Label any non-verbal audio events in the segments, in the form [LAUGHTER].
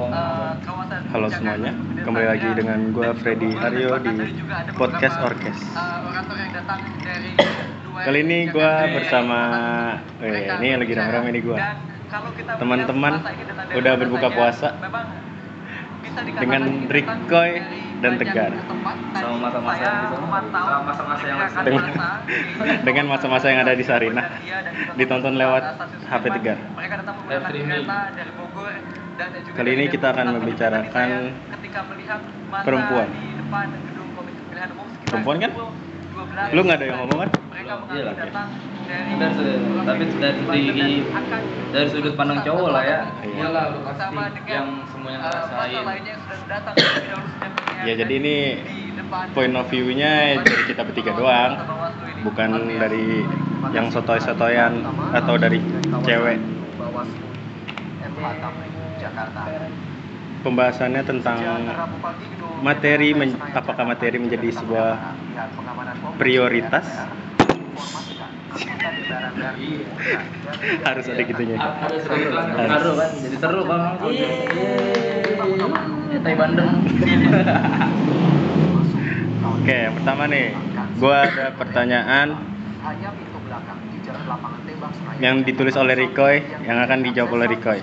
Halo semuanya, kembali lagi dengan gue Freddy Aryo di podcast Orkes. Kali ini gue bersama, eh, ini lagi rame-rame nih gue. Teman-teman udah berbuka puasa dengan Rikoy dan Tegar. sama masa-masa yang di sana sama masa-masa yang lain Dengan, [LAUGHS] dengan masa-masa yang ada di Sarinah ditonton lewat HP Tegar. Live streaming. Kali ini kita akan membicarakan perempuan. Perempuan kan? Lu nggak ada yang ngomong kan? Iya lah, ya. dari sudut tapi dari dari, dari sudut pandang cowok lah ya Iya. iyalah lu pasti yang semuanya ngerasain Ya jadi ini point of view-nya dari kita bertiga doang, bukan dari yang sotoy-sotoyan atau dari cewek. Pembahasannya tentang materi, men- apakah materi menjadi sebuah prioritas? [LAUGHS] Harus ada gitunya. Harus. seru kan jadi seru bang. Yeay, tai bandeng Oke, yang pertama nih, gua ada pertanyaan yang ditulis oleh Rikoy, yang akan dijawab oleh Rikoy.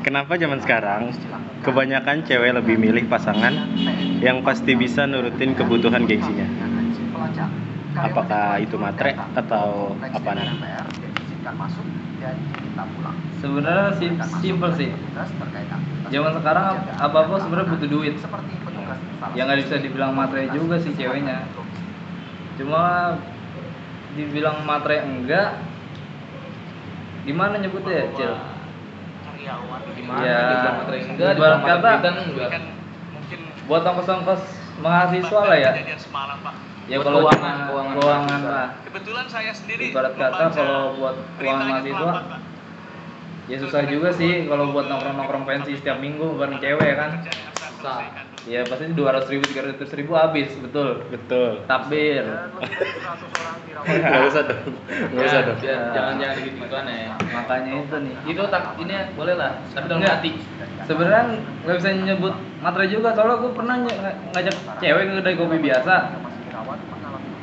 Kenapa zaman sekarang kebanyakan cewek lebih milih pasangan yang pasti bisa nurutin kebutuhan gengsinya? Apakah itu matre atau apa nih? sebenarnya sim simple sih zaman sekarang apa apa sebenarnya butuh duit yang nggak bisa dibilang matre juga sih ceweknya cuma dibilang matre enggak gimana nyebutnya ya cil? Gimana? Ya, enggak dibilang kata- matre enggak. Buat ongkos-ongkos mahasiswa lah ya? Ya Buat kalau keuangan, keuangan. keuangan lah. Kebetulan saya sendiri ibarat kata kalau buat keuangan mahasiswa ya susah juga sih kalau buat nongkrong-nongkrong pensi setiap minggu bareng cewek kan? Susah. Ya pasti dua ratus ribu tiga ratus ribu habis betul. Betul. takbir. Nggak [LAUGHS] usah dong. Nggak usah Ya, dong. biar- jangan jangan gitu gituan ya. Makanya itu nih. Itu tak ini ya, boleh lah. Tapi dalam hati. Sebenarnya nggak bisa nyebut matre juga. Soalnya gue pernah ng- ngajak cewek ke kedai kopi biasa.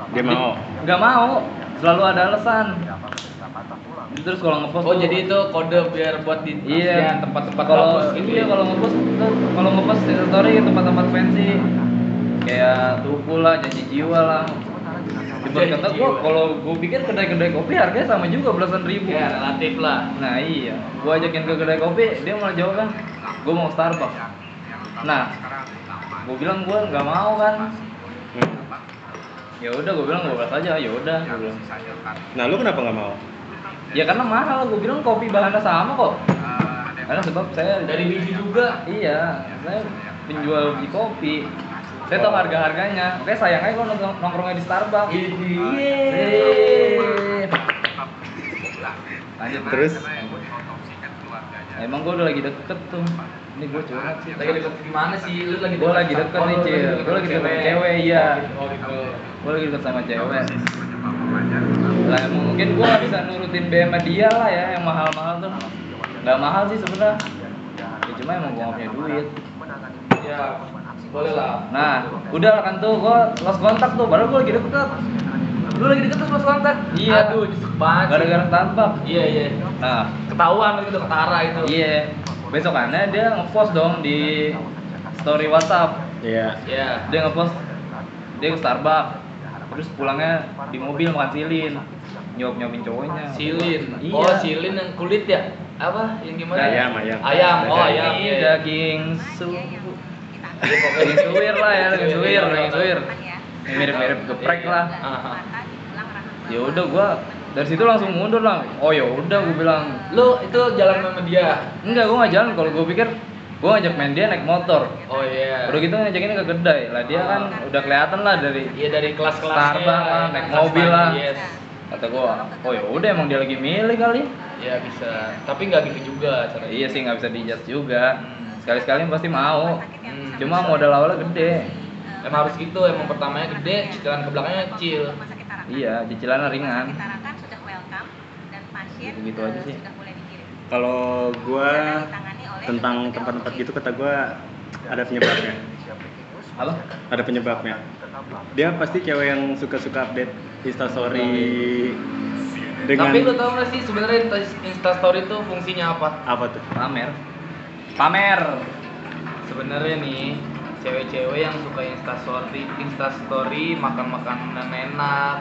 Dia mau. nggak mau. Selalu ada alasan terus kalau ngepost oh jadi itu kode biar buat di iya ya, tempat-tempat kalau gitu iya ya. kalau ngepost kalau ngepost story tempat-tempat fancy kayak tuku lah janji jiwa lah Ibarat kata gua kalau gua pikir kedai-kedai kopi harganya sama juga belasan ribu ya relatif lah Nah iya, gua ajakin ke kedai kopi, dia malah jawab kan, gua mau Starbucks. Nah, gua bilang gua nggak mau kan. Hmm. Ya udah, gua bilang gua aja, ya udah. gua bilang. Nah, lu kenapa nggak mau? Ya karena mahal, gua bilang kopi bahannya sama kok. Karena sebab saya dari biji juga iya, saya penjual biji kopi. Saya tahu harga harganya. Kayak sayang aja kalau nongkrong- nongkrongnya di Starbucks. Yeay. Lanjut Terus? Emang gua udah lagi deket tuh. Ini gua curhat sih. lagi deket gimana sih lu lagi Gua lagi deket nih, lu Cil. lagi Gua lagi deket sama cewek, iya. oh gitu Gue lagi deket sama cewek lah emang mungkin gue gak bisa nurutin BM dia lah ya yang mahal-mahal tuh. Nggak mahal sih sebenarnya. Ya cuma emang gue gak punya duit. Ya boleh lah. Nah udah kan tuh gue lost kontak tuh padahal gue lagi deket lu lagi deket terus lost kontak Iya. aduh nyesek banget gara-gara Starbucks iya iya. Nah. Ketahuan gitu ketara itu iya. Besokannya dia ngepost dong di story WhatsApp. Iya. iya. Dia ngepost dia ke Starbucks terus pulangnya di mobil makan silin. Nyuap nyuapin cowoknya. Silin. Iya. oh silin yang kulit ya? Apa? Yang gimana? Ayam, ayam. ayam. Oh Daging. ayam. Ini iya, iya. daging su daging suwir lah ya daging suwir daging suwir. Yang mirip-mirip geprek lah. Ya udah gua dari situ langsung mundur lah oh ya udah gua bilang. Lu itu jalan sama dia? Enggak gua nggak jalan. Kalau gua pikir gua ngajak main dia naik motor. Oh iya. Udah gitu ngajakin ke kedai. Lah dia kan udah kelihatan lah dari iya dari kelas-kelasnya. Starbucks lah, naik kelas mobil lah. yes. kata gua oh ya udah emang dia lagi milih kali. Iya bisa. Tapi nggak gitu juga caranya iya sih nggak bisa dijudge juga. Hmm. sekali-sekali pasti mau. Hmm, cuma bisa. modal awalnya gede. Emang harus gitu emang pertamanya gede cicilan ke belakangnya kecil. Iya cicilannya ringan. dan pasien Gitu-gitu eh, aja sih. Kalau gua tentang tempat-tempat gitu kata gua ada penyebabnya. Apa? Ada penyebabnya. Dia pasti cewek yang suka-suka update instastory dengan Tapi lu tau gak sih sebenarnya Insta- Instastory itu fungsinya apa? apa tuh? Pamer. Pamer. Sebenarnya nih cewek-cewek yang suka instastory, instastory makan makanan enak,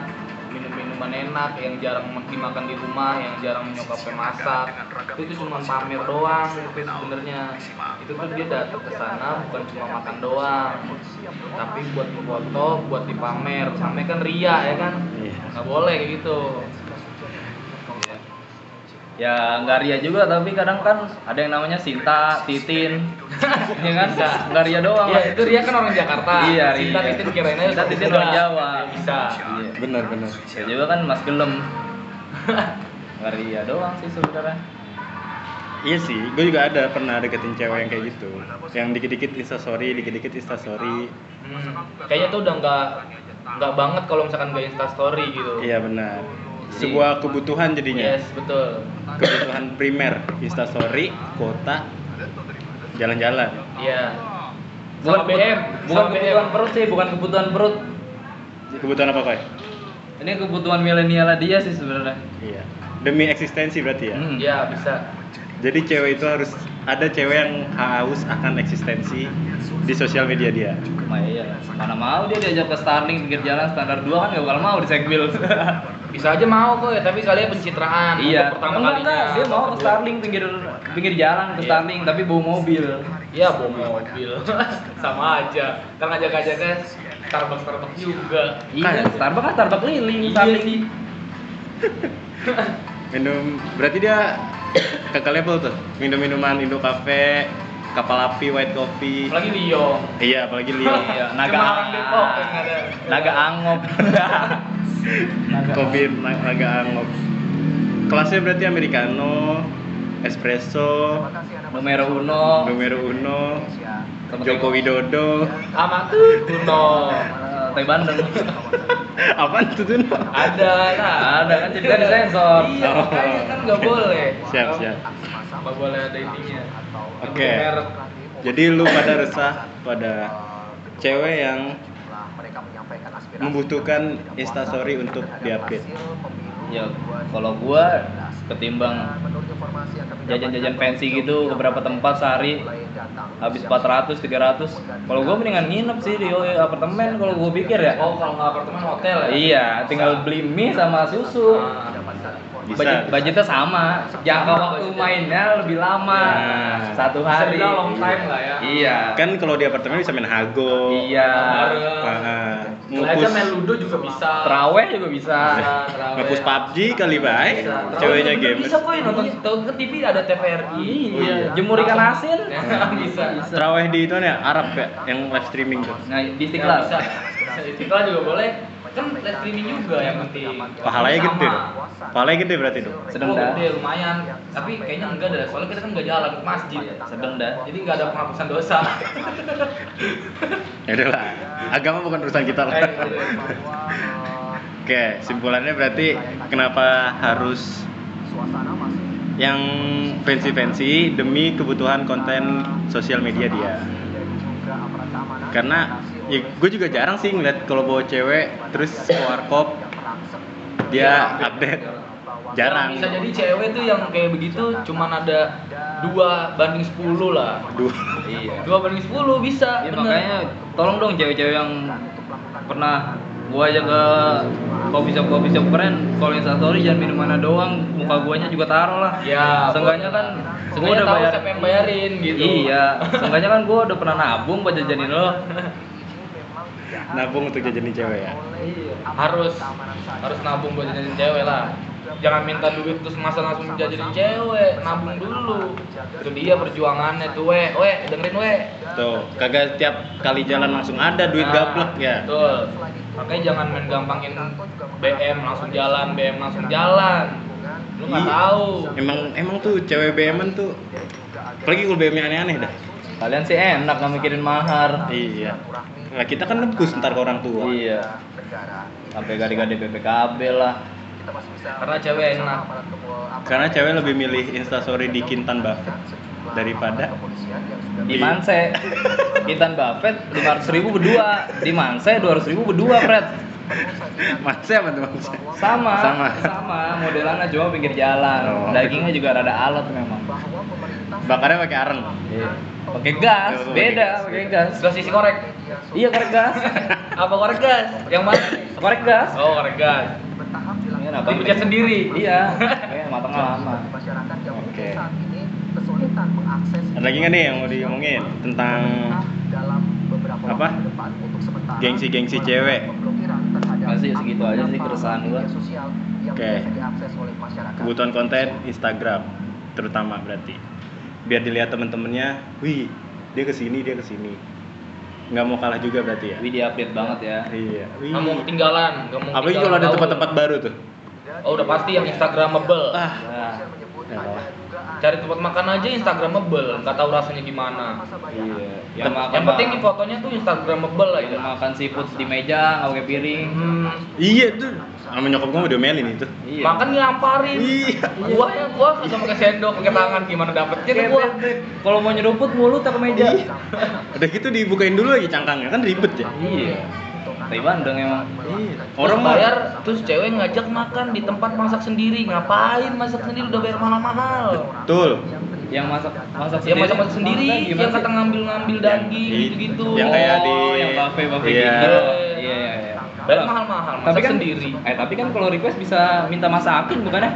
minum minuman enak yang jarang dimakan di rumah, yang jarang nyokapnya masak, itu tuh cuma pamer doang itu sebenarnya. Itu tuh dia datang ke sana bukan cuma makan doang, tapi buat foto, buat dipamer. Sampai kan ria ya kan? Iya. Nggak boleh gitu. Ya nggak ria juga tapi kadang kan ada yang namanya Sinta, Titin, [LAUGHS] ya kan? Nggak nggak ria doang. Iya, itu Ria kan orang Jakarta. Iya, Ria. Titin kirain aja Cinta orang Titin orang Jawa. Bisa. Iya. Benar benar. Ya juga kan Mas Gelem. [LAUGHS] Nggak ria doang sih sebenarnya. Iya sih, gue juga ada pernah deketin cewek yang kayak gitu, yang dikit-dikit instastory, dikit-dikit instastory. Hmm, kayaknya tuh udah nggak nggak banget kalau misalkan nggak Insta Story gitu. Iya benar. Sebuah kebutuhan jadinya. Yes, betul. Kebutuhan primer, instastory, kota, jalan-jalan. Iya. Bukan Sama BM, bukan sama kebutuhan BM. perut sih, bukan kebutuhan perut. Kebutuhan apa koi? Ini kebutuhan milenial dia sih sebenarnya. Iya. Demi eksistensi berarti ya. Hmm. Iya, bisa. Jadi cewek itu harus ada cewek yang haus akan eksistensi di sosial media dia. Ma iya, mana mau dia diajak ke Starling pinggir jalan standar 2 kan gak bakal mau di segwil. [LAUGHS] Bisa aja mau kok ya, tapi kalian pencitraan iya, untuk pertama enggak, kalinya. enggak, dia mau ke Kedua. Starling pinggir pinggir jalan ke Iya. Starling tapi bawa mobil. Iya, bawa mobil. [LAUGHS] Sama aja. Kan ngajak-ngajaknya Starbucks Starbucks juga. Iya, Starbucks kan Starbucks keliling Iya Starling. sih. Minum berarti dia kakak level tuh. Minum minuman Indo Cafe, kapal api, white coffee. Apalagi Leo. Iya, apalagi Leo. Iya, naga Cuma orang Depok yang ada. Naga angop. naga kopi na- naga angop. Kelasnya berarti americano, espresso, Numero uno. numero uno, Joko Widodo. Sama tuh Kuno. Eh, Teh bandeng. Apaan tuh tuh? Ada lah. Ada kan cerita di sensor. Iya, Oh. makanya kan nggak boleh. Siap, siap. Nggak boleh ada ininya. Oke. Merek. Jadi lu pada resah pada cewek yang membutuhkan instastory untuk diupdate. Ya, kalau gua ketimbang jajan-jajan fancy gitu ke beberapa tempat sehari habis 400 300 kalau gua mendingan nginep sih di apartemen kalau gua pikir ya. Oh, kalau nggak apartemen hotel ya? iya tinggal beli mie sama susu. Ah, Bisa, budget bisa. budgetnya sama jangka Sama waktu budgetnya. mainnya lebih lama Nah. satu Bisa hari dibilang long time lah ya. iya Kan kalau di apartemen bisa main hago. iya aja ngepus main ludo juga bisa. teraweh juga bisa Bisa, terawih. ngepus PUBG kali baik. Bisa. Ceweknya game. Bisa kok nonton ke TV ada TVRI. Iya, jemur ikan asin. [LAUGHS] bisa. Bisa. Terawih di itu ya Arab ya yang live streaming tuh. nah di Bisa. istiqlal Bisa. Bisa Istiqlal juga boleh. Kan live streaming juga yang penting. Pahalanya Sama. gede dong. Pahalanya gede berarti dong. Sedang Oh, dah. gede lumayan. Tapi kayaknya enggak dah. Soalnya kita kan nggak jalan ke masjid. sedang dah Jadi nggak ada penghapusan dosa. [LAUGHS] Ya udahlah. Agama bukan urusan kita lah. Eh, gitu. Oke, simpulannya berarti kenapa harus yang fancy-fancy demi kebutuhan konten sosial media dia. Karena ya gue juga jarang sih ngeliat kalau bawa cewek terus ke warkop dia update. Jarang. Bisa jadi cewek tuh yang kayak begitu cuman ada dua banding 10 lah. Duh. iya Dua banding 10 bisa. Ya, bener. makanya tolong dong cewek-cewek yang pernah gua aja ke coffee shop coffee shop keren kalau instastory jangan minumannya doang muka guanya juga taruh lah Ya, seenggaknya kan gua udah bayar siapa yang bayarin gitu. iya seenggaknya kan gua udah pernah nabung buat jajanin lo [LAUGHS] Nabung untuk jajanin cewek ya. harus harus nabung buat jajanin cewek lah jangan minta duit terus masa langsung jajanin cewek nabung dulu itu dia perjuangannya tuh we we dengerin we Tuh, kagak tiap kali jalan langsung ada duit Nah, gaplek ya. betul makanya jangan main gampangin BM langsung jalan BM langsung jalan lu nggak Iya. tahu Emang emang tuh cewek BM tuh apalagi kalau BM-nya aneh-aneh dah. Kalian sih enak nggak mikirin mahar Iya. Nah, kita kan nebus ntar ke orang tua. iya sampai gade-gade PPKB lah Karena cewek enak. Karena cewek lebih milih instastory di Kintan Buffet daripada Di Manse. Kintan Buffet 500 ribu berdua. Di Manse 200 ribu berdua, Fred. Mas apa tuh Mas? Sama. Sama. Sama. Modelannya cuma pinggir jalan. Oh. Dagingnya juga rada alat memang. Bakarnya pakai areng. Iya. Pakai gas, beda pakai gas. Gas isi korek. Iya korek gas. [LAUGHS] Apa korek gas? Yang mana? Korek gas. Oh, korek gas. Iya, apa? Dipencet sendiri. Iya. Kayak matangnya lama. Oke. Ada lagi nggak nih yang mau diomongin tentang apa? Gengsi-gengsi cewek. Masih segitu aja sih keresahan gua. Oke. Kebutuhan konten Instagram terutama berarti. Biar dilihat temen-temennya, wih dia ke sini dia ke sini. Nggak mau kalah juga berarti ya. Wih di update banget ya. Iya. Wih. Nggak mau ketinggalan, nggak mau Apalagi kalau ada tempat-tempat baru tuh. Oh, udah pasti yang Instagramable. Ah, Nah, ya. Cari tempat makan aja Instagramable, nggak tahu rasanya gimana. iya. Yang, yang penting nih fotonya tuh Instagramable yang aja. makan seafood di meja, nggak pakai piring. Hmm, Iya tuh. Sama nyokap gua udah diomelin itu. Iya. makan nyamparin. Iya. Gua ya gua kagak pakai sendok, pakai tangan gimana dapetnya tuh Kayak gua. Kalau mau nyeruput mulut ke meja. Iya. Udah gitu dibukain dulu lagi cangkangnya kan ribet ya. Iya. Tai Bandeng emang. Iya. Orang bayar terus cewek ngajak makan di tempat masak sendiri. Ngapain masak sendiri udah bayar mahal-mahal? betul. Yang masak masak Yang masak masak sendiri, yang sih? kata ngambil-ngambil daging Yang- gitu-gitu. yang kayak di Oh, yang buffet Iya. gitu. Iya, iya, iya. Bayar mahal-mahal, masak Tapi kan sendiri. Eh, tapi kan kalau request bisa minta masakin bukannya?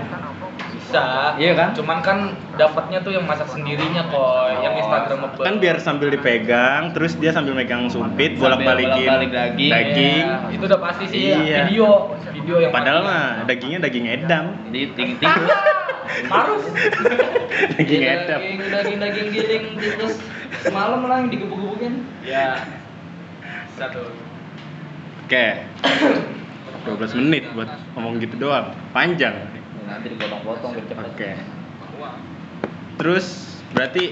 Bisa. Iya kan? Cuman kan dapatnya tuh yang masak sendirinya kok, yang Oh, Instagramable. kan biar sambil dipegang, terus dia sambil megang sumpit, bolak-balikin bolak-balik daging, daging. iya. itu udah pasti sih Iya. video, video yang Padahal mah dagingnya daging edam. Di ting ting. harus daging Iya, edam. daging daging daging giling terus semalam lah yang digebuk-gebukin. ya satu Oke. [CLEARS THROAT] 12 menit buat ngomong gitu doang. Panjang. Ya, nanti dipotong-potong biar cepet. Oke. Terus berarti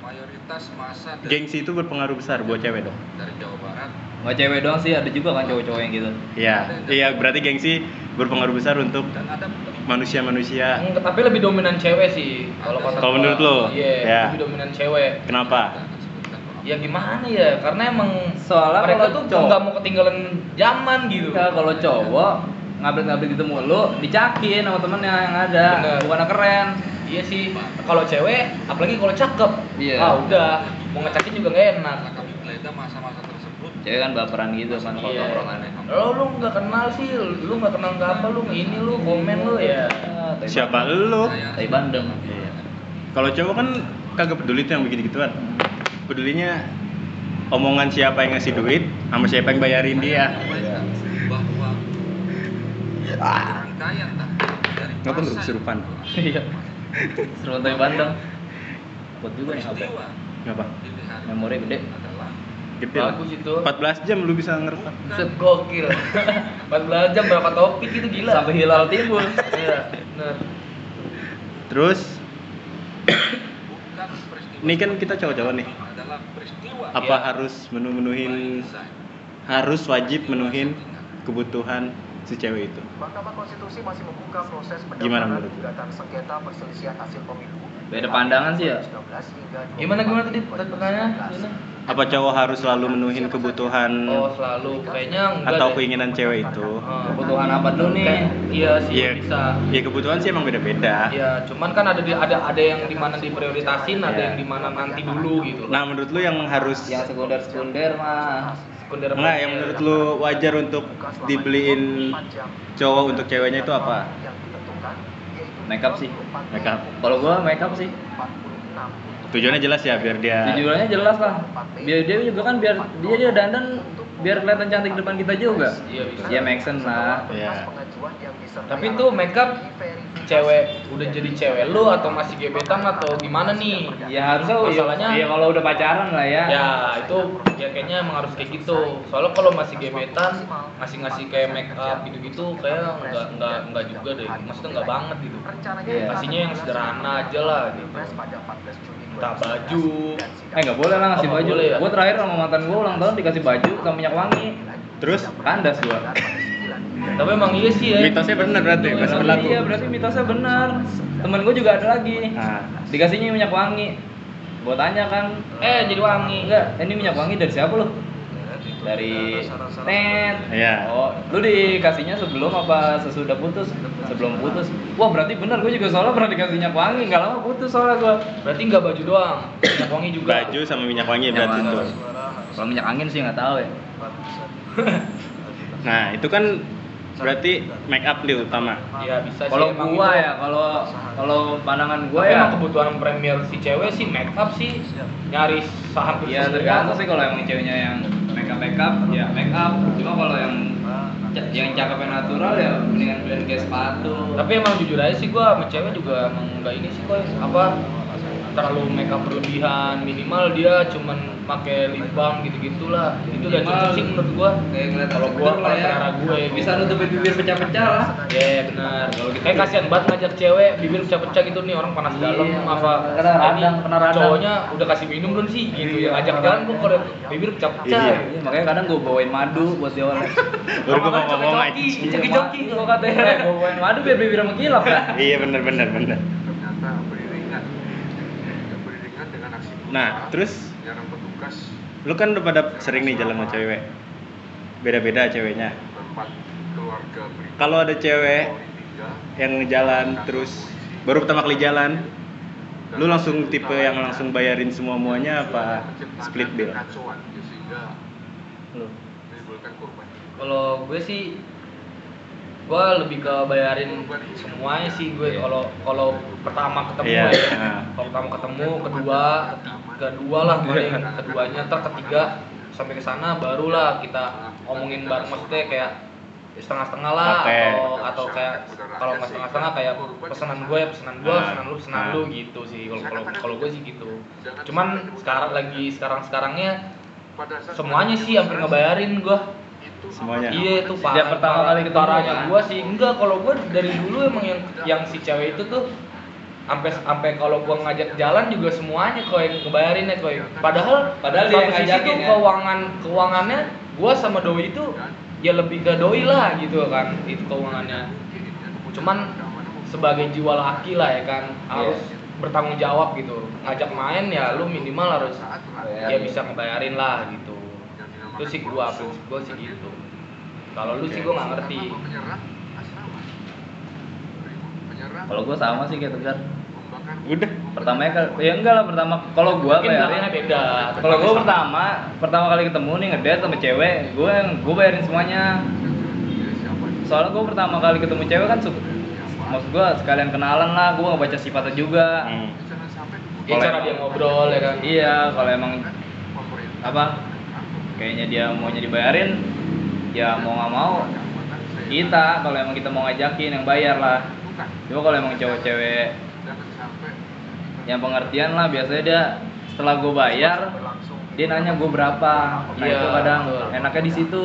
mayoritas masa dari, gengsi itu berpengaruh besar buat cewek dong. dari Jawa Barat Nggak cewek doang sih, ada juga kan cowok-cowok yang gitu. Iya, iya berarti gengsi berpengaruh besar untuk dan ada manusia-manusia. Tapi lebih dominan cewek sih kalau kata Kalau menurut lo? iya Ya. lebih dominan cewek Kenapa? ya gimana ya karena emang Soalnya mereka tuh cowok- nggak mau ketinggalan zaman gitu Enggak, kalau cowok ngabrik-ngabrik gitu mulu, dicakin sama temennya yang ada. Bener. Bukannya keren. iya sih kalau cewek apalagi kalau cakep Iya. ah udah mau ngecakin juga nggak enak kami menggeledah masa-masa tersebut Cewek kan baperan gitu kan kalau Iya. tongkrongannya. lo lu nggak kenal sih lu nggak kenal nggak apa lu ini lu komen lu ya Tai Siapa lu? Tai Bandeng. Iya. Kalau cowok kan kagak peduli tuh yang begitu-gituan. Pedulinya omongan siapa yang ngasih duit sama siapa yang bayarin dia. Ah. rangkaian tak dari Ngapa lu kesurupan? Iya. Seru Tai Bandeng. Kuat juga nih HP. Ngapa? Memori gede. adalah Gede bagus itu 14 jam lu bisa ngerekam. set gokil 14 jam berapa topik itu gila Sampai hilal timbul. iya bener Terus bukan peristiwa ini kan kita cowok-cowok nih. adalah peristiwa Apa Iya. harus menu-menuhin harus wajib menuhin kebutuhan si cewek itu? Mahkamah Konstitusi masih membuka proses Gimana pendaftaran gugatan sengketa perselisihan hasil pemilu. Beda pandangan sih ya. 2019 hingga gimana gimana tadi 24 tadi pertanyaannya 2019. Gimana? Apa cowok harus selalu menuhin kebutuhan oh selalu kayaknya enggak atau deh. keinginan cewek itu? Ah, Kebutuhan apa dulu nih? kayak- iya sih Iya. bisa Ya kebutuhan sih emang beda-beda. Iya, cuman kan ada di, ada ada yang di mana diprioritasin, ada Iya. yang di mana nanti dulu gitu. Nah, menurut lu yang harus Yang sekunder-sekunder mah sekunder enggak yang menurut lu wajar untuk dibeliin cowok untuk ceweknya itu apa? Yang ditentukan yaitu Makeup sih. Makeup. Kalau gua makeup sih. 46 Tujuannya jelas ya biar dia Tujuannya jelas lah. Biar dia juga kan biar dia dia dandan biar kelihatan cantik depan kita juga. Iya, bisa. Ya make sense lah. Iya. Tapi tuh makeup cewek udah jadi cewek lu atau masih gebetan atau gimana nih? Ya harusnya ya, Masalahnya- ya kalau udah pacaran lah ya. Ya itu ya kayaknya emang harus kayak gitu. Soalnya kalau masih gebetan ngasih ngasih kayak make up gitu-gitu kayak nggak nggak nggak juga deh. Maksudnya nggak banget gitu. Iya. Kasihnya yang sederhana aja lah gitu. Minta baju. Eh nggak boleh lah ngasih Oh, baju. boleh ya? Gua terakhir sama mantan gua ulang tahun dikasih baju sama minyak wangi. terus Kandas gua. [LAUGHS] Tapi emang iya sih ya. mitosnya bener berarti Iya, masih berlaku Iya, berarti mitosnya benar. Temen gue juga ada lagi. nah Dikasihnya minyak wangi. Gue tanya kan, Eh jadi wangi. enggak, ini minyak wangi dari siapa lu? Dari net. Iya. Oh, lu dikasihnya sebelum apa sesudah putus? Sebelum putus. Wah, berarti benar gue juga soalnya pernah dikasih minyak wangi, enggak lama putus soalnya gue. Berarti nggak baju doang, minyak wangi juga. baju sama minyak wangi Minyak berarti itu Kalau minyak angin sih nggak tahu ya. nah itu kan berarti make up nih utama Iya bisa sih. Kalau gua ya, kalau kalau pandangan gua Tapi ya emang kebutuhan premier si cewek sih make up sih nyari saham Iya tergantung sih kalau yang ceweknya yang make up make up ya make up. Cuma kalau yang yang cakepnya natural ya mendingan beliin kayak sepatu. Tapi emang jujur aja sih gua sama cewek juga emang nggak ini sih kok apa terlalu make up berlebihan minimal dia cuman pakai lip balm gitu gitulah itu udah cukup sih menurut gua kayak ngeliat kalau orang gua kalau ya. selera gue bisa nutupin bibir pecah-pecah lah. ya benar kalau gitu kayak kasihan banget ngajak cewek bibir pecah-pecah gitu nih orang panas Iya, dalam apa kena ini radang, kena radang. cowoknya udah kasih minum belum sih gitu Iya, ya ngajak kena jalan kok kalau bibir pecah-pecah Iya. Iya, makanya kadang gua bawain madu buat dia oleh. [LAUGHS] baru gua mau ngomong aja Joki-joki. Gua katanya "Eh, gua bawain madu biar bibir mengkilap kan. iya bener bener bener Nah, terus? menyerang petugas. Lu kan udah pada sering nih jalan sama cewek. Beda-beda ceweknya. Tempat keluarga berita kalau ada cewek yang jalan terus baru pertama kali jalan lu langsung tipe yang langsung bayarin semua muanya apa split bill? kekacauan, ya, Lu. kalau gue sih gue lebih ke bayarin semuanya sih gue. Kalau kalau pertama ketemu Iya, ya. nah. kalau pertama ketemu kedua kedua lah paling. Keduanya ntar ketiga sampai ke sana barulah kita omongin bareng. Maksudnya kayak setengah-setengah lah Oke. atau atau kayak kalau nggak setengah-setengah kayak pesanan gue ya pesanan gue pesanan lu pesanan lu gitu sih. Kalau kalau kalau gue sih gitu. Cuman sekarang lagi sekarang sekarangnya semuanya sih hampir ngebayarin gue Semuanya. Iya itu Sejak pertama kali ketemu parahnya kan? gua sih enggak kalau gua dari dulu emang yang yang si cewek itu tuh sampai sampai kalau gua ngajak jalan juga semuanya kok yang ngebayarin ya koi. Padahal Padahal dia yang ngajakin tuh ya? keuangan keuangannya gua sama doi itu ya lebih ke doi lah gitu kan itu keuangannya. Cuman sebagai jiwa laki lah ya kan harus bertanggung jawab gitu. Ngajak main ya lu minimal harus ya bisa ngebayarin lah gitu. Itu sih gua prinsip gua sih gitu. Kalau lu sih gua nggak ngerti. Kalau gua sama sih kayak Tegar. udah Pertamanya kan ya enggak lah pertama kalau gua bayarin belakangnya beda. Kalau gue Sama. pertama, pertama kali ketemu nih ngedate sama cewek, gue yang gue bayarin semuanya. siapa Soalnya gue pertama kali ketemu cewek kan, suka, maksud gue sekalian kenalan lah, gue nggak baca sifatnya juga. Hmm. Ya, Kalau cara dia ngobrol ya kan. Iya, kalau emang apa, kayaknya dia maunya dibayarin, ya mau nggak mau kita, kalau emang kita mau ngajakin yang bayar lah. Cuma kalau emang cewek-cewek yang pengertian lah, biasanya dia setelah gue bayar, dia nanya gue berapa. Nah Iya, itu kadang betul. enaknya di situ.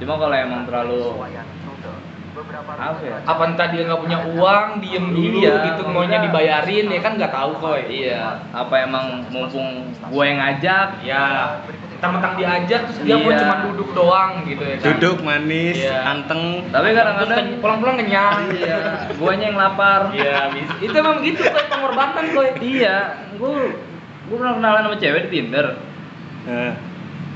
Cuma kalau emang terlalu Apa ya? Apa entah dia nggak punya uang, diem dulu Iya, gitu maunya dibayarin ya kan nggak tahu kok. Iya, apa emang mumpung gue yang ngajak? Ya, mentang-mentang diajak terus dia mau Iya. cuma duduk doang gitu ya kan. duduk manis Iya. anteng Tapi Terus kadang-kadang ken- pulang-pulang kenyang. iya, guanya yang lapar. Iya, bis- itu emang gitu kok pengorbanan kok. Iya, gue gue pernah kenalan sama cewek di Tinder. Eh,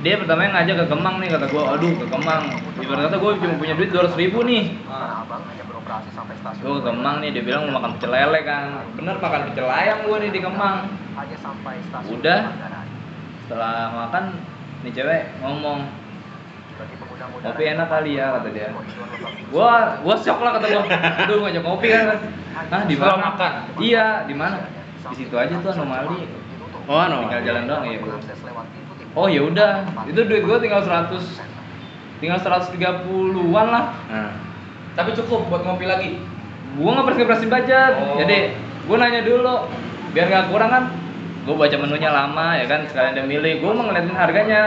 Dia pertama ngajak ke Kemang nih kata gue, aduh ke Kemang. Ibarat kata gue cuma punya duit 200 ribu nih. Tanah Abang hanya beroperasi sampai stasiun. Gue ke Kemang nih, dia bilang mau makan pecel lele kan. Bener makan pecel ayam gue nih di Kemang. Hanya sampai stasiun Udah. Setelah makan, nih cewek ngomong, Kopi enak kali ya, kata dia. gua gua shock lah kata gua. Aduh ngajak kopi kan? Ah di mana? makan? iya di mana? Di situ aja tuh anomali. Oh no tinggal jalan doang ya timur. oh ya udah. Itu duit gua tinggal 100 tinggal 130-an lah. Nah, Tapi cukup buat ngopi lagi. gua nggak persi budget Oh. jadi gua nanya dulu biar nggak kurang kan gua baca menunya lama ya kan sekalian dia milih gua mau ngeliatin harganya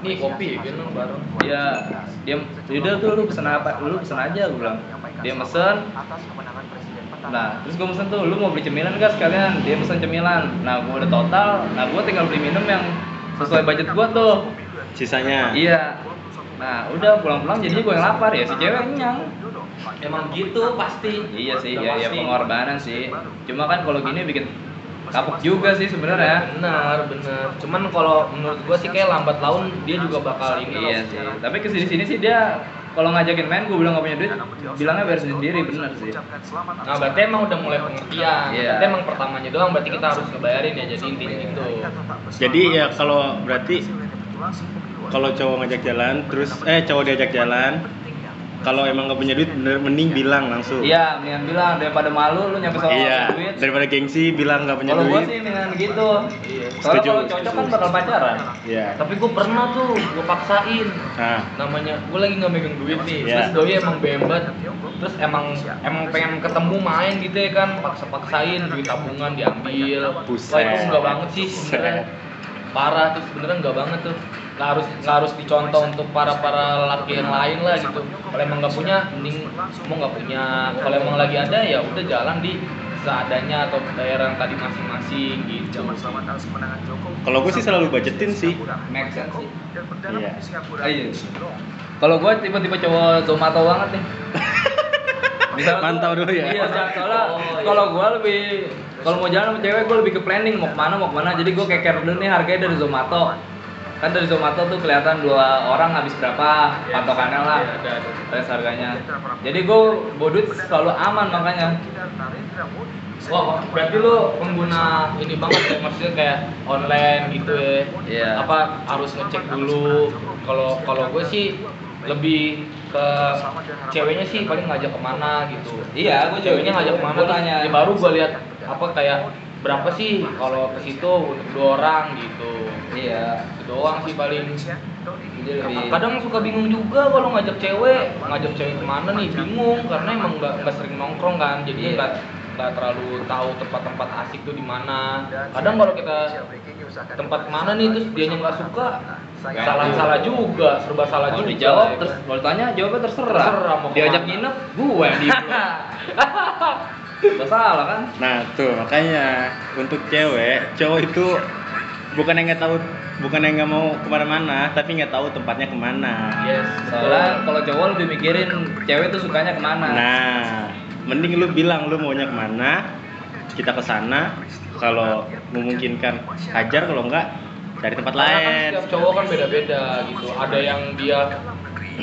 Nih kopi, gitu bareng. dia dia udah tuh lu pesen apa lu pesen aja gua bilang dia mesen atas kemenangan Presiden petang. Nah, terus gue pesen tuh, lu mau beli cemilan gak sekalian? Dia pesen cemilan. Nah, gue udah total. Nah, gue tinggal beli minum yang sesuai budget gue tuh. sisanya Iya. nah udah pulang-pulang jadinya gue yang lapar ya si cewek kenyang emang gitu pasti iya sih ya, ya pengorbanan sih cuma kan kalau gini bikin kapok juga sih sebenarnya. Benar benar. Cuman kalau menurut gua sih kayak lambat laun dia juga bakal ini iya sih. tapi ke sini sini sih dia kalau ngajakin main gue bilang gak punya duit bilangnya bayar sendiri bener sih. nah berarti emang udah mulai pengertian. Iya. berarti emang pertamanya doang berarti kita harus ngebayarin ya jadi intinya itu Jadi ya kalau berarti kalau cowok ngajak jalan terus eh cowok diajak jalan kalau emang nggak punya duit bener mending bilang langsung. iya mendingan bilang daripada malu lu nyampe sama Iya, duit. daripada gengsi bilang nggak punya kalau gue duit. sih mendingan gitu. Soalnya Setuju, kalau cocok kan bakal pacaran. Iya. tapi gua pernah tuh gua paksain. Nah, namanya gue lagi nggak megang duit nih. Iya. terus doi emang bembat terus emang emang pengen ketemu main gitu ya kan. Paksa-paksain duit tabungan diambil. Buset. wah itu enggak banget sih sebenarnya. Parah tuh sebenarnya enggak banget tuh nggak harus nggak harus dicontoh untuk para para laki yang lain lah gitu kalau emang nggak punya mending mau nggak punya kalau emang lagi ada ya udah jalan di seadanya atau daerah yang tadi masing-masing gitu kalau gue sih selalu budgetin sih. make sense sih Iya. Iya. Kalau gue tipe-tipe cowok zomato banget nih. [LAUGHS] Misalnya Mantau dulu ya? Iya, soalnya kalau gue lebih kalau mau jalan sama cewek gue lebih ke planning mau ke mana mau ke mana. Jadi gue keker dulu nih harganya dari zomato. Kan dari zomato tuh kelihatan dua orang habis berapa patokannya lah. Iya, ada, ada. Harganya. Jadi gue bodut selalu aman makanya. Wah, berarti lu pengguna ini banget ya, maksudnya kayak online gitu ya. Iya. Apa harus ngecek dulu. Kalau kalau gue sih lebih ke ceweknya sih paling ngajak ke mana gitu. Iya, gue Ceweknya ngajak ke mana Gue tanya. ya baru gue lihat apa kayak berapa sih kalau ke situ untuk dua orang gitu. Iya. Itu doang sih paling. Jadi lebih. Kadang suka bingung juga kalau ngajak cewek, ngajak cewek ke mana nih bingung karena emang nggak nggak sering nongkrong kan, jadi Iya. nggak nggak terlalu tahu tempat-tempat asik tuh di mana. Kadang kalau kita tempat mana nih terus dia nggak suka, salah salah juga, serba salah juga. dijawab terus kalau tanya jawabnya terserah. Terserah, mau Diajak nginep, gue yang [LAUGHS] [LAUGHS] di Gak salah kan? Nah tuh makanya untuk cewek, cowok itu bukan yang nggak tahu, bukan yang nggak mau ke mana-mana, tapi nggak tahu tempatnya ke mana. Yes, Soalnya kalau cowok lebih mikirin cewek tuh sukanya ke mana. Nah, mending lu bilang lu maunya ke mana, kita ke sana. Kalau memungkinkan hajar, kalau enggak cari tempat Karena kan lain. setiap cowok kan beda-beda gitu. Ada yang dia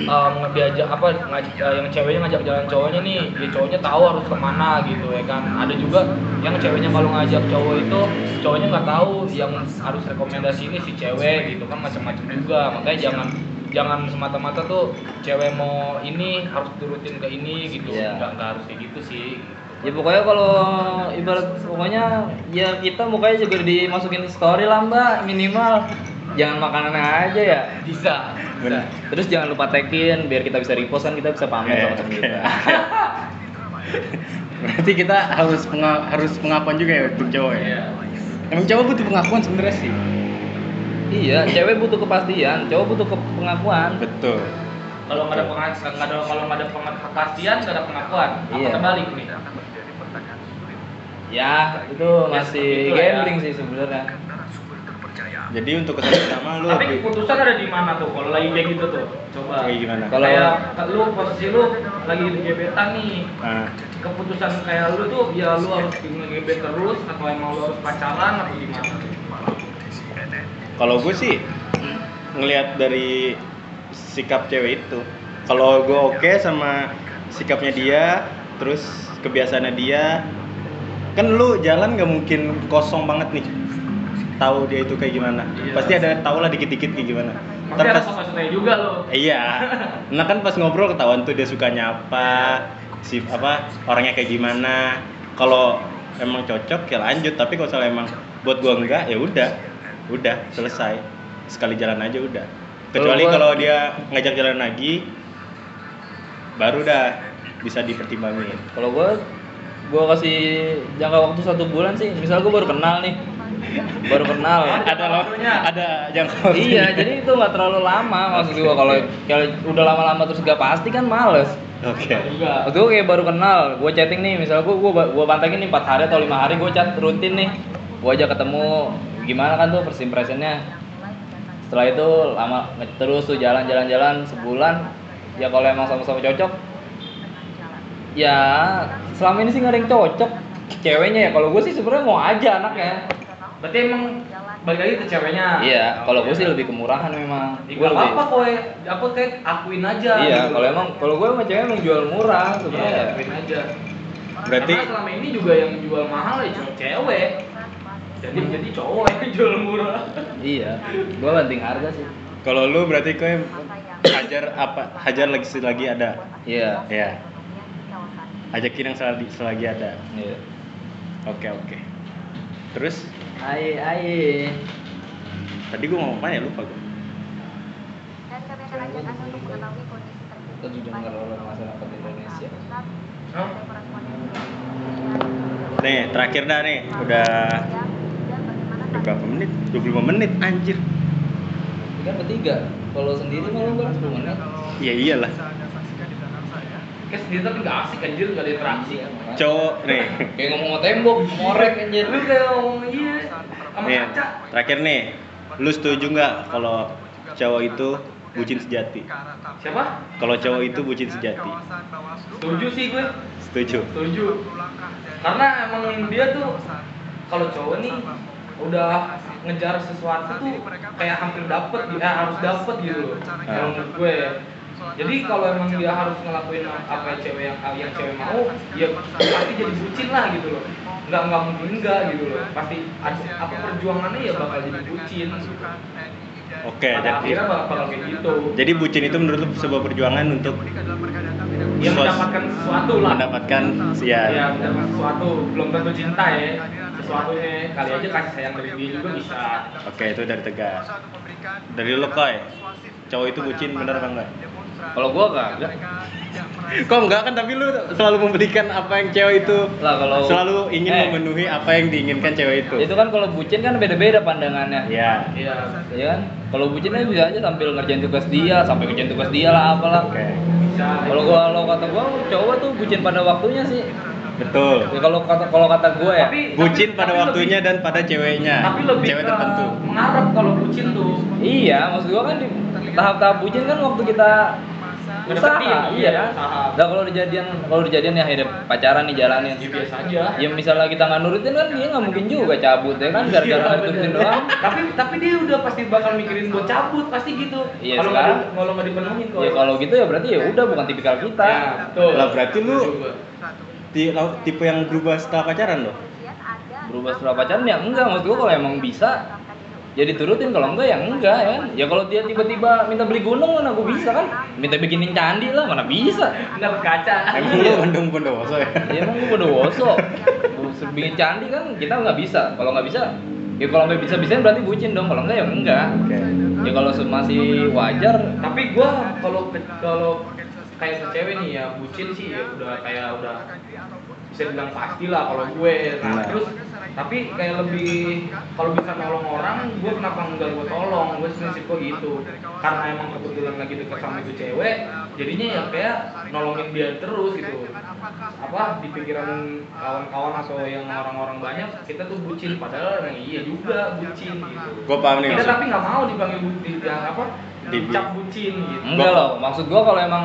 um, diajak apa ngaj- eh, yang ceweknya ngajak jalan cowoknya nih, dia cowoknya tahu harus ke mana gitu ya kan. Ada juga yang ceweknya kalau ngajak cowok itu cowoknya nggak tahu yang harus rekomendasi ini si cewek gitu kan macam-macam juga. Makanya jangan jangan semata-mata tuh cewek mau ini harus turutin ke ini gitu. Iya. Nggak nggak harus kayak gitu sih. Ya pokoknya kalau ibarat pokoknya ya kita mukanya juga dimasukin story lah mbak minimal jangan makanan aja ya Bisa. Benar. terus jangan lupa tagin biar kita bisa repost kan kita bisa pamer sama temen kita [LAUGHS] Berarti kita harus penga- harus pengakuan juga ya untuk cowok ya. Iya. Emang cowok butuh pengakuan sebenarnya sih. iya cewek butuh kepastian cowok butuh ke pengakuan Betul. Kalau nggak ada pengakuan, nggak ada kalau nggak ada pengakuan, nggak ada pengakuan. Apa Iya. terbalik nih? ya itu masih gitu lah ya. gambling sih sebenarnya Jadi untuk kesan pertama lu Tapi keputusan ada di mana tuh? Kalau lagi kayak gitu tuh, coba. kayak gimana? Kalau- Kayak lu posisi lu lagi di gebetan nih. Nah, Keputusan kayak lu tuh ya lu harus ngegebet terus atau emang lu harus pacaran atau gimana? kalau gue sih ngelihat dari sikap cewek itu. Kalau gue oke sama sikapnya dia, terus kebiasaannya dia, kan lu jalan nggak mungkin kosong banget nih. Tahu dia itu kayak gimana? Iya. Pasti ada tahu lah dikit-dikit kayak gimana. Tapi ada pas- suka-sukanya juga lo. Iya. [LAUGHS] Nah kan pas ngobrol ketahuan tuh dia sukanya apa, si apa orangnya kayak gimana. Kalau emang cocok ya lanjut, tapi kalau misalnya emang buat gua enggak ya udah, udah selesai. Sekali jalan aja udah. Kecuali kalau dia ngajak jalan lagi, baru dah bisa dipertimbangin. kalau gua gua kasih jangka waktu satu bulan sih misal gua baru kenal nih baru kenal. Ada lo, ada jangka iya jadi itu nggak terlalu lama maksud gua. Kalau kalau udah lama-lama terus gak pasti kan males. Oke. Gua kayak baru kenal. Gua chatting nih misal gua gua gua pantengin nih 4 hari atau lima hari gua chat rutin nih. Gua ajak ketemu. Gimana kan tuh first impressionnya? Setelah itu lama terus tuh jalan-jalan-jalan sebulan ya kalau emang sama-sama cocok ya selama ini sih nggak ada yang cocok. Ceweknya ya kalau gue sih sebenarnya mau aja anaknya berarti emang balik lagi ke ceweknya. Iya kalau gue sih lebih kemurahan memang. Ya, gue gak lebih apa kowe apa kayak akuin aja iya gitu. kalau emang kalau gue sama cewek emang jual murah Iya, sebenarnya. akuin aja. Berarti karena selama ini juga yang jual mahal ya cuma cewek. Jadi jadi cowok yang jual murah. Iya gue banting harga sih. Kalau lu berarti kau hajar apa? Hajar lagi selagi ada. iya. Ya. Ajakin yang selagi, selagi ada. iya. Oke oke. Terus aye aye tadi gua ngomong apa ya lupa gua. Dan kami akan ajak Anda untuk mengetahui kondisi terkini Kita didengar oleh masyarakat Indonesia. Hah? Nih terakhir dah nih udah berapa menit? 25 menit anjir. Ini kan bertiga kalau sendiri malu kan 10 menit Iya iyalah. Kayak sendiri tapi gak asik anjir gak ada interaksi Cowok nih. kayak ngomong sama tembok ngorek anjir lu kayak ngomong iya sama Nih, kaca terakhir nih. Lu setuju nggak kalau cowok itu bucin sejati? siapa Kalau cowok itu bucin sejati. setuju sih gue Setuju. setuju karena emang dia tuh kalau cowok nih udah ngejar sesuatu tuh kayak hampir dapet gitu, eh, harus dapet gitu loh kalau menurut gue jadi kalau emang dia harus ngelakuin apa yang cewek yang yang cewek mau ya pasti jadi bucin lah gitu loh. Nggak nggak mungkin enggak gitu loh. Pasti ada apa perjuangannya ya bakal jadi bucin Oke, pada jadi bakal, kayak gitu. Jadi bucin itu menurut sebuah perjuangan untuk ya Sos- mendapatkan sesuatu lah. mendapatkan ya. Ya. mendapatkan sesuatu. Belum tentu cinta ya. Sesuatunya. Kali aja kasih sayang dari dia juga bisa. Oke, itu dari tegas. Dari lu Koy. Cowok itu bucin bener apa enggak? Kalau gua kagak Kok enggak kan tapi lu selalu memberikan apa yang cewek itu lah kalau selalu ingin Eh, memenuhi apa yang diinginkan cewek itu. itu kan kalau bucin kan beda-beda pandangannya Ya. iya ya kan kalau bucin kan bisa aja sambil ngerjain tugas dia sampai ngerjain tugas dia lah apalah Oke. bisa kalau gua kalau kata gua cowok tuh bucin pada waktunya sih Betul. ya kalau kata kalau kata gua ya Tapi- Bucin pada tapi waktunya lebih- dan pada ceweknya. tapi lebih cewek tertentu. mengharap kalau bucin tuh iya maksud gua kan di tahap-tahap bucin kan waktu kita usaha Ngedeketin, iya iya, kan nah kalau dijadian kalau dijadian ya akhirnya pacaran nih jalanin. Ya biasa aja. Ya misalnya kita nggak nurutin kan dia nggak mungkin juga cabut ya kan gara-gara Iya, bener. doang. Tapi tapi dia udah pasti bakal mikirin buat cabut pasti gitu. Iya, kalau nggak sekarang- kalau nggak dipenuhin kok. Ya kalau gitu ya berarti ya udah bukan tipikal kita. Ya betul. Lah, berarti lu- tipe yang berubah setelah pacaran loh. berubah setelah pacaran ya enggak maksud gua kalau emang bisa ya diturutin kalau enggak ya enggak ya. Ya kalau dia tiba-tiba minta beli gunung mana gua bisa kan? Minta bikinin candi lah mana bisa? Nggak kaca Emang lu bandung bondowoso ya? ya emang gua udah woso Gua bikin candi kan? Kita nggak bisa. Kalau nggak bisa ya kalau nggak bisa bisa berarti bucin dong. Kalau enggak ya enggak. Oke. ya kalau masih wajar. Tapi gua kalau kalau kayak ke cewek nih ya bucin sih. Ya udah kayak udah bisa bilang pasti lah kalau gue. Nah Nah. terus tapi kayak lebih kalau bisa nolong orang gue kenapa enggak gue tolong? Gue prinsip gue gitu. Karena emang kebetulan lagi deket sama itu cewek jadinya ya kayak nolongin dia terus gitu. Apa di pikiran kawan-kawan atau yang orang-orang banyak kita tuh bucin. Padahal emang iya juga bucin gitu. Gua paham nih kita maksud. tapi nggak mau dipanggil bucin yang apa Di- dicap bucin gitu. Enggak loh maksud gua kalau emang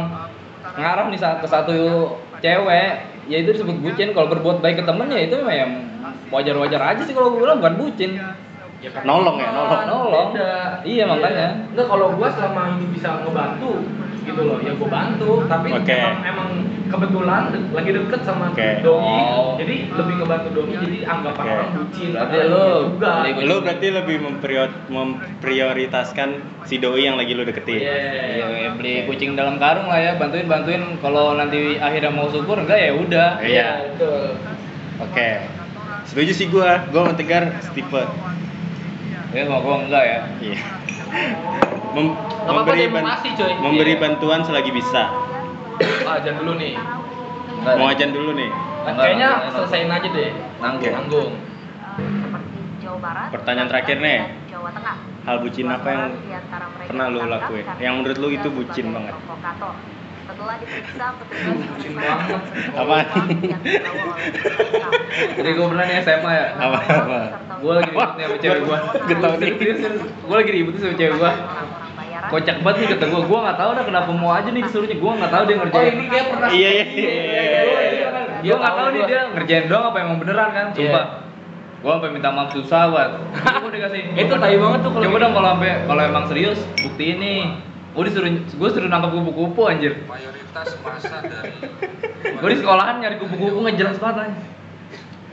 ngarah nih sa- ke satu cewek ya itu disebut bucin kalau berbuat baik ke temen ya itu memang yang wajar-wajar aja sih kalau gue bilang bukan bucin Ya kan Nolong ya, nolong. Nolong. Beda. Iya, makanya. Enggak kalau gua selama ini bisa ngebantu gitu loh, ya gua bantu. Tapi Oke. emang, emang kebetulan lagi deket sama Oke. doi, Oh. jadi lebih ngebantu doi. Jadi anggapan Oke. orang bucin. Berarti lu iya juga. Lu berarti lebih memprior- memprioritaskan si doi yang lagi lu deketin. Iya. Iya, ya, beli kucing dalam karung lah ya, bantuin bantuin. Kalau nanti akhirnya mau syukur enggak ya udah. Iya. betul. Oke. Setuju sih gua. Gua sama Tegar setipe. Ya mau gua enggak ya. Iya. Mem- apa-apa, memberi ban- memberi Iya. bantuan selagi bisa. Ah, jangan dulu nih. Mau ajan dulu nih. Enggak, Kayaknya selesaiin aja deh. Nanggung. Nanggung. seperti Jawa Barat, Pertanyaan terakhir nih. Jawa Tengah. Hal bucin apa yang pernah lu ditangkap lakuin? Yang menurut lu diduga itu bucin banget? provokator. Setelah diperiksa, petugas [LAUGHS] Bucin banget. tersangka. Jadi gua pernah nih SMA ya. Apa apa? Gue lagi ribut nih sama cewek gue gue lagi ribut nih sama cewek gue. Kocak banget nih kata gue gue nggak tahu dah kenapa mau aja nih disuruhnya. Gue nggak tahu dia Oh ngerjain. ini kayak pernah. Iya iya iya iya. iya. gue nggak tahu nih dia ngerjain doang apa emang beneran kan. Iya. sumpah gue sampai minta maaf susah banget gue dikasih. [LAUGHS] Itu tai banget tuh kalau coba dong kalau sampai kalau emang serius buktiin nih. Gue disuruh gue suruh nangkap kupu-kupu anjir. Mayoritas masa dari gue di sekolahan nyari kupu-kupu nggak jelas banget anjir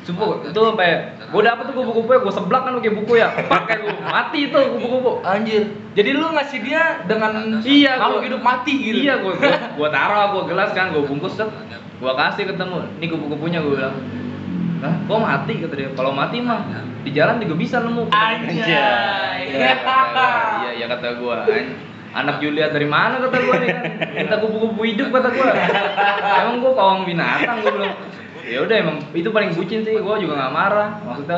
Sumpah, itu sampai gue dapet tuh kupu-kupu ya, gue seblak kan pakai buku ya, pakai gue mati itu kupu-kupu. Anjir. Jadi lu ngasih dia dengan Iya, gua- hidup mati gitu. Iya, gue gue, taruh, gue gelas kan, gue bungkus set, gue kasih ketemu, ini kupu-kupunya gue bilang. Nah, kok mati kata dia. Kalau mati mah di jalan juga bisa nemu. Anjay. Iya, kata, iya, iya kata gue. Anak Julia dari mana kata gue nih kan? Minta kupu-kupu hidup kata gue. Emang gue pawang binatang gue bilang. Ya udah emang itu paling bucin sih, gue juga nggak marah. Maksudnya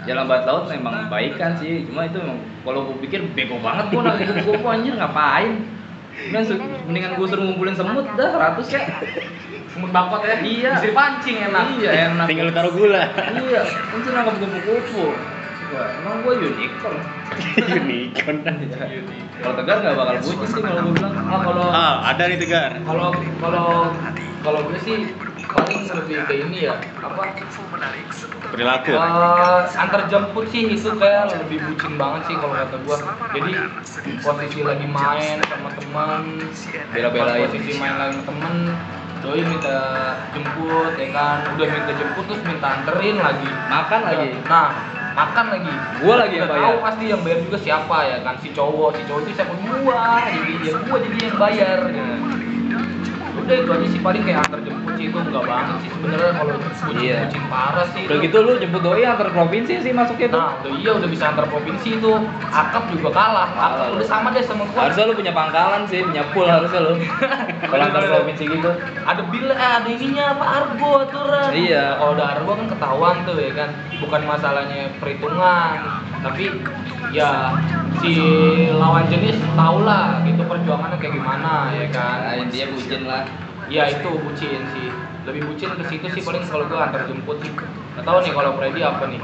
jalan bawah laut memang baikan sih, cuma itu emang kalau gue pikir bego banget gue nangkep kupu-kupu anjir ngapain? Mendingan, mendingan gue suruh ngumpulin semut dah 100 ya. Semut bakot ya. Iya. Bisa dipancing enak. Iya enak. Tinggal lu taruh gula. Iya, kan sih nangkep kupu-kupu. Wah, emang gue [LAUGHS] unicorn. Unicorn. Kalau tegar nggak bakal bucin sih kalau gue bilang. Ah, kalau Ah, ada nih Tegar. kalau kalau kalau gue sih paling lebih ke ini ya apa Perilaku. Eh, antar jemput sih itu kayak lebih bucin banget sih kalau kata gua jadi posisi lagi main sama teman Bela-belain. posisi main lagi sama temen doi minta jemput ya kan udah minta jemput terus minta anterin lagi Makan lagi. nah makan lagi Gua lagi yang bayar. tahu pasti yang bayar juga siapa ya kan si cowok si cowok itu siapa gua jadi ya gua jadi yang bayar ya. Udah itu aja sih paling kayak antar jemput sih itu enggak banget sih sebenarnya kalau bucin Iya. parah sih Udah itu. gitu lu jemput doi antar provinsi sih masuknya tuh. Nah, udah iya udah bisa antar provinsi itu. Akap juga kalah. Akap udah sama deh sama gua. Harusnya lu punya pangkalan sih, punya pool harusnya lu. [LAUGHS] Kalau antar provinsi gitu. ada bil eh, ada ininya apa argo aturan. Iya. Kalau udah argo kan ketahuan tuh ya kan. Bukan masalahnya perhitungan, tapi ya si lawan jenis tau lah gitu perjuangannya kayak gimana ya kan. Nah, intinya bucin lah. Ya itu bucin sih. Lebih bucin ke situ sih paling kalau gua antar jemput sih. Gak tahu nih kalau Freddy apa nih.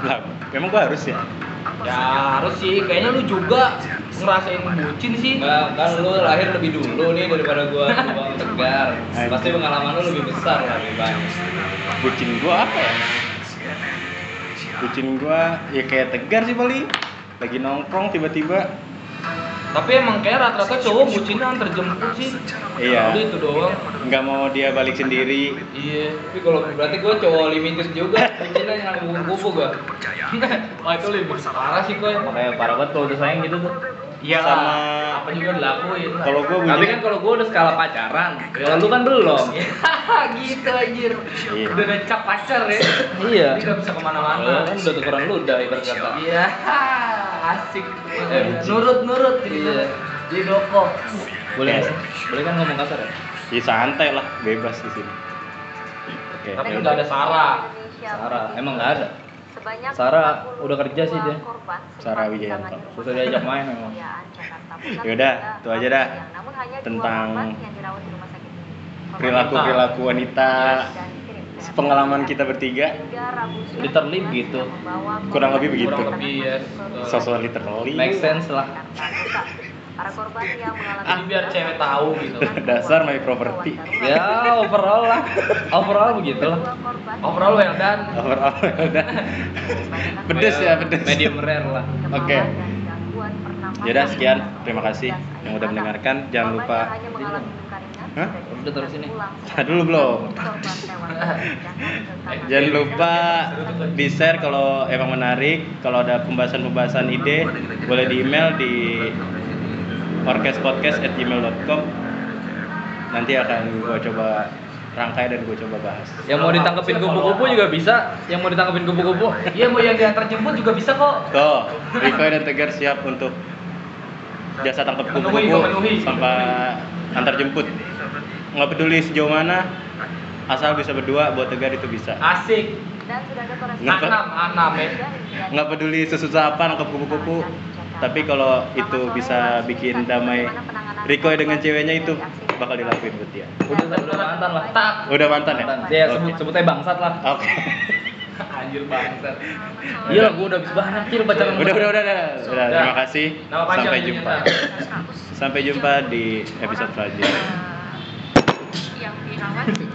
Lah, memang gua harus ya. Ya harus sih, kayaknya lu juga ngerasain bucin sih. Enggak, kan lu lahir lebih dulu nih daripada gua [LAUGHS] Bang Tegar. Pasti pengalaman lu lebih besar lah, lebih banyak. Bucin gua apa ya? Bucin gua ya kayak Tegar sih paling. Lagi nongkrong tiba-tiba Tapi emang kayak rata-rata cowok bucinnya antar jemput sih. Iya. Udah itu doang. nggak mau dia balik sendiri. Iya. Tapi kalau berarti gua cowok limited juga, bucinnya yang kupu-kupu gua. [LAUGHS] Wah itu lebih parah sih koi. Makanya parah banget kalau udah sayang gitu tuh. Iya Sama-. Apa juga dilakuin. lah. Kalau gua Tapi kan kalau gua udah skala pacaran, kalau lu kan belum. [LAUGHS] gitu anjir. Iya. Udah ada cap pacar ya. Iya. Jadi nggak bisa Lu ke mana-mana. kan udah tukeran ludah ibarat kata. Iya. [LAUGHS] Asik. Nurut-nurut jadi Iya. jadi doko. Boleh sih? Boleh kan ngomong kasar ya? ya santai lah, bebas di sini. Oke. Tapi ya nggak ada. Sarah. Sarah, emang nggak ada. Sebanyak Sarah 42 udah kerja sih dia. Sarah Wijayanto. Susah diajak main sakit emang. Kejayaan Jakarta Pusat [LAUGHS] Yaudah, itu aja dah. Tentang korban yang dirawat di rumah sakit ini. Korban Perilaku perilaku wanita, ke pengalaman kita bertiga. Literally begitu. membawa Kurang lebih begitu. Kurang lebih ya. Sosok literally. Make sense lah. Para korban yang mengalami Jadi biar cewek tahu gitu. [LAUGHS] Dasar my property. Ya overall lah, overall begitu lah. Overall well done. Overall udah. Pedes ya, pedes. Medium rare lah. Oke. Yaudah sekian, terima kasih yang udah mendengarkan. Jangan lupa Hah? Udah terus ini. Nah, dulu belum. Jangan lupa di share kalau emang menarik. Kalau ada pembahasan-pembahasan ide, boleh di email di orkespodcast@gmail.com. Nanti akan gue coba rangkai dan gue coba bahas. Yang mau ditangkepin kupu-kupu juga bisa. Yang mau ditangkepin kupu-kupu. [LAUGHS] Iya mau yang diantar jemput juga bisa kok. Tuh, Riko dan Tegar siap untuk jasa tangkap kupu-kupu sampai antar jemput. Nggak peduli sejauh mana, asal bisa berdua buat Tegar itu bisa. Asik. Dan sudah ada koresponden Nggak, Anam, anam ya. Nggak peduli sesusah apa nangkap kupu-kupu, tapi kalau itu bisa bikin damai Riko dengan ceweknya itu bakal dilakuin buat dia. Udah udah mantan lah. Tak. Udah mantan ya? Mantan. Ya Oke. sebut sebutnya bangsat lah. Oke. [LAUGHS] Anjir bangsat. Iya lah, gua udah habis banyak Cil baca Udah, udah, udah, udah, udah. Udah. Terima kasih. Sampai jumpa. Sampai jumpa di episode selanjutnya. Thank you.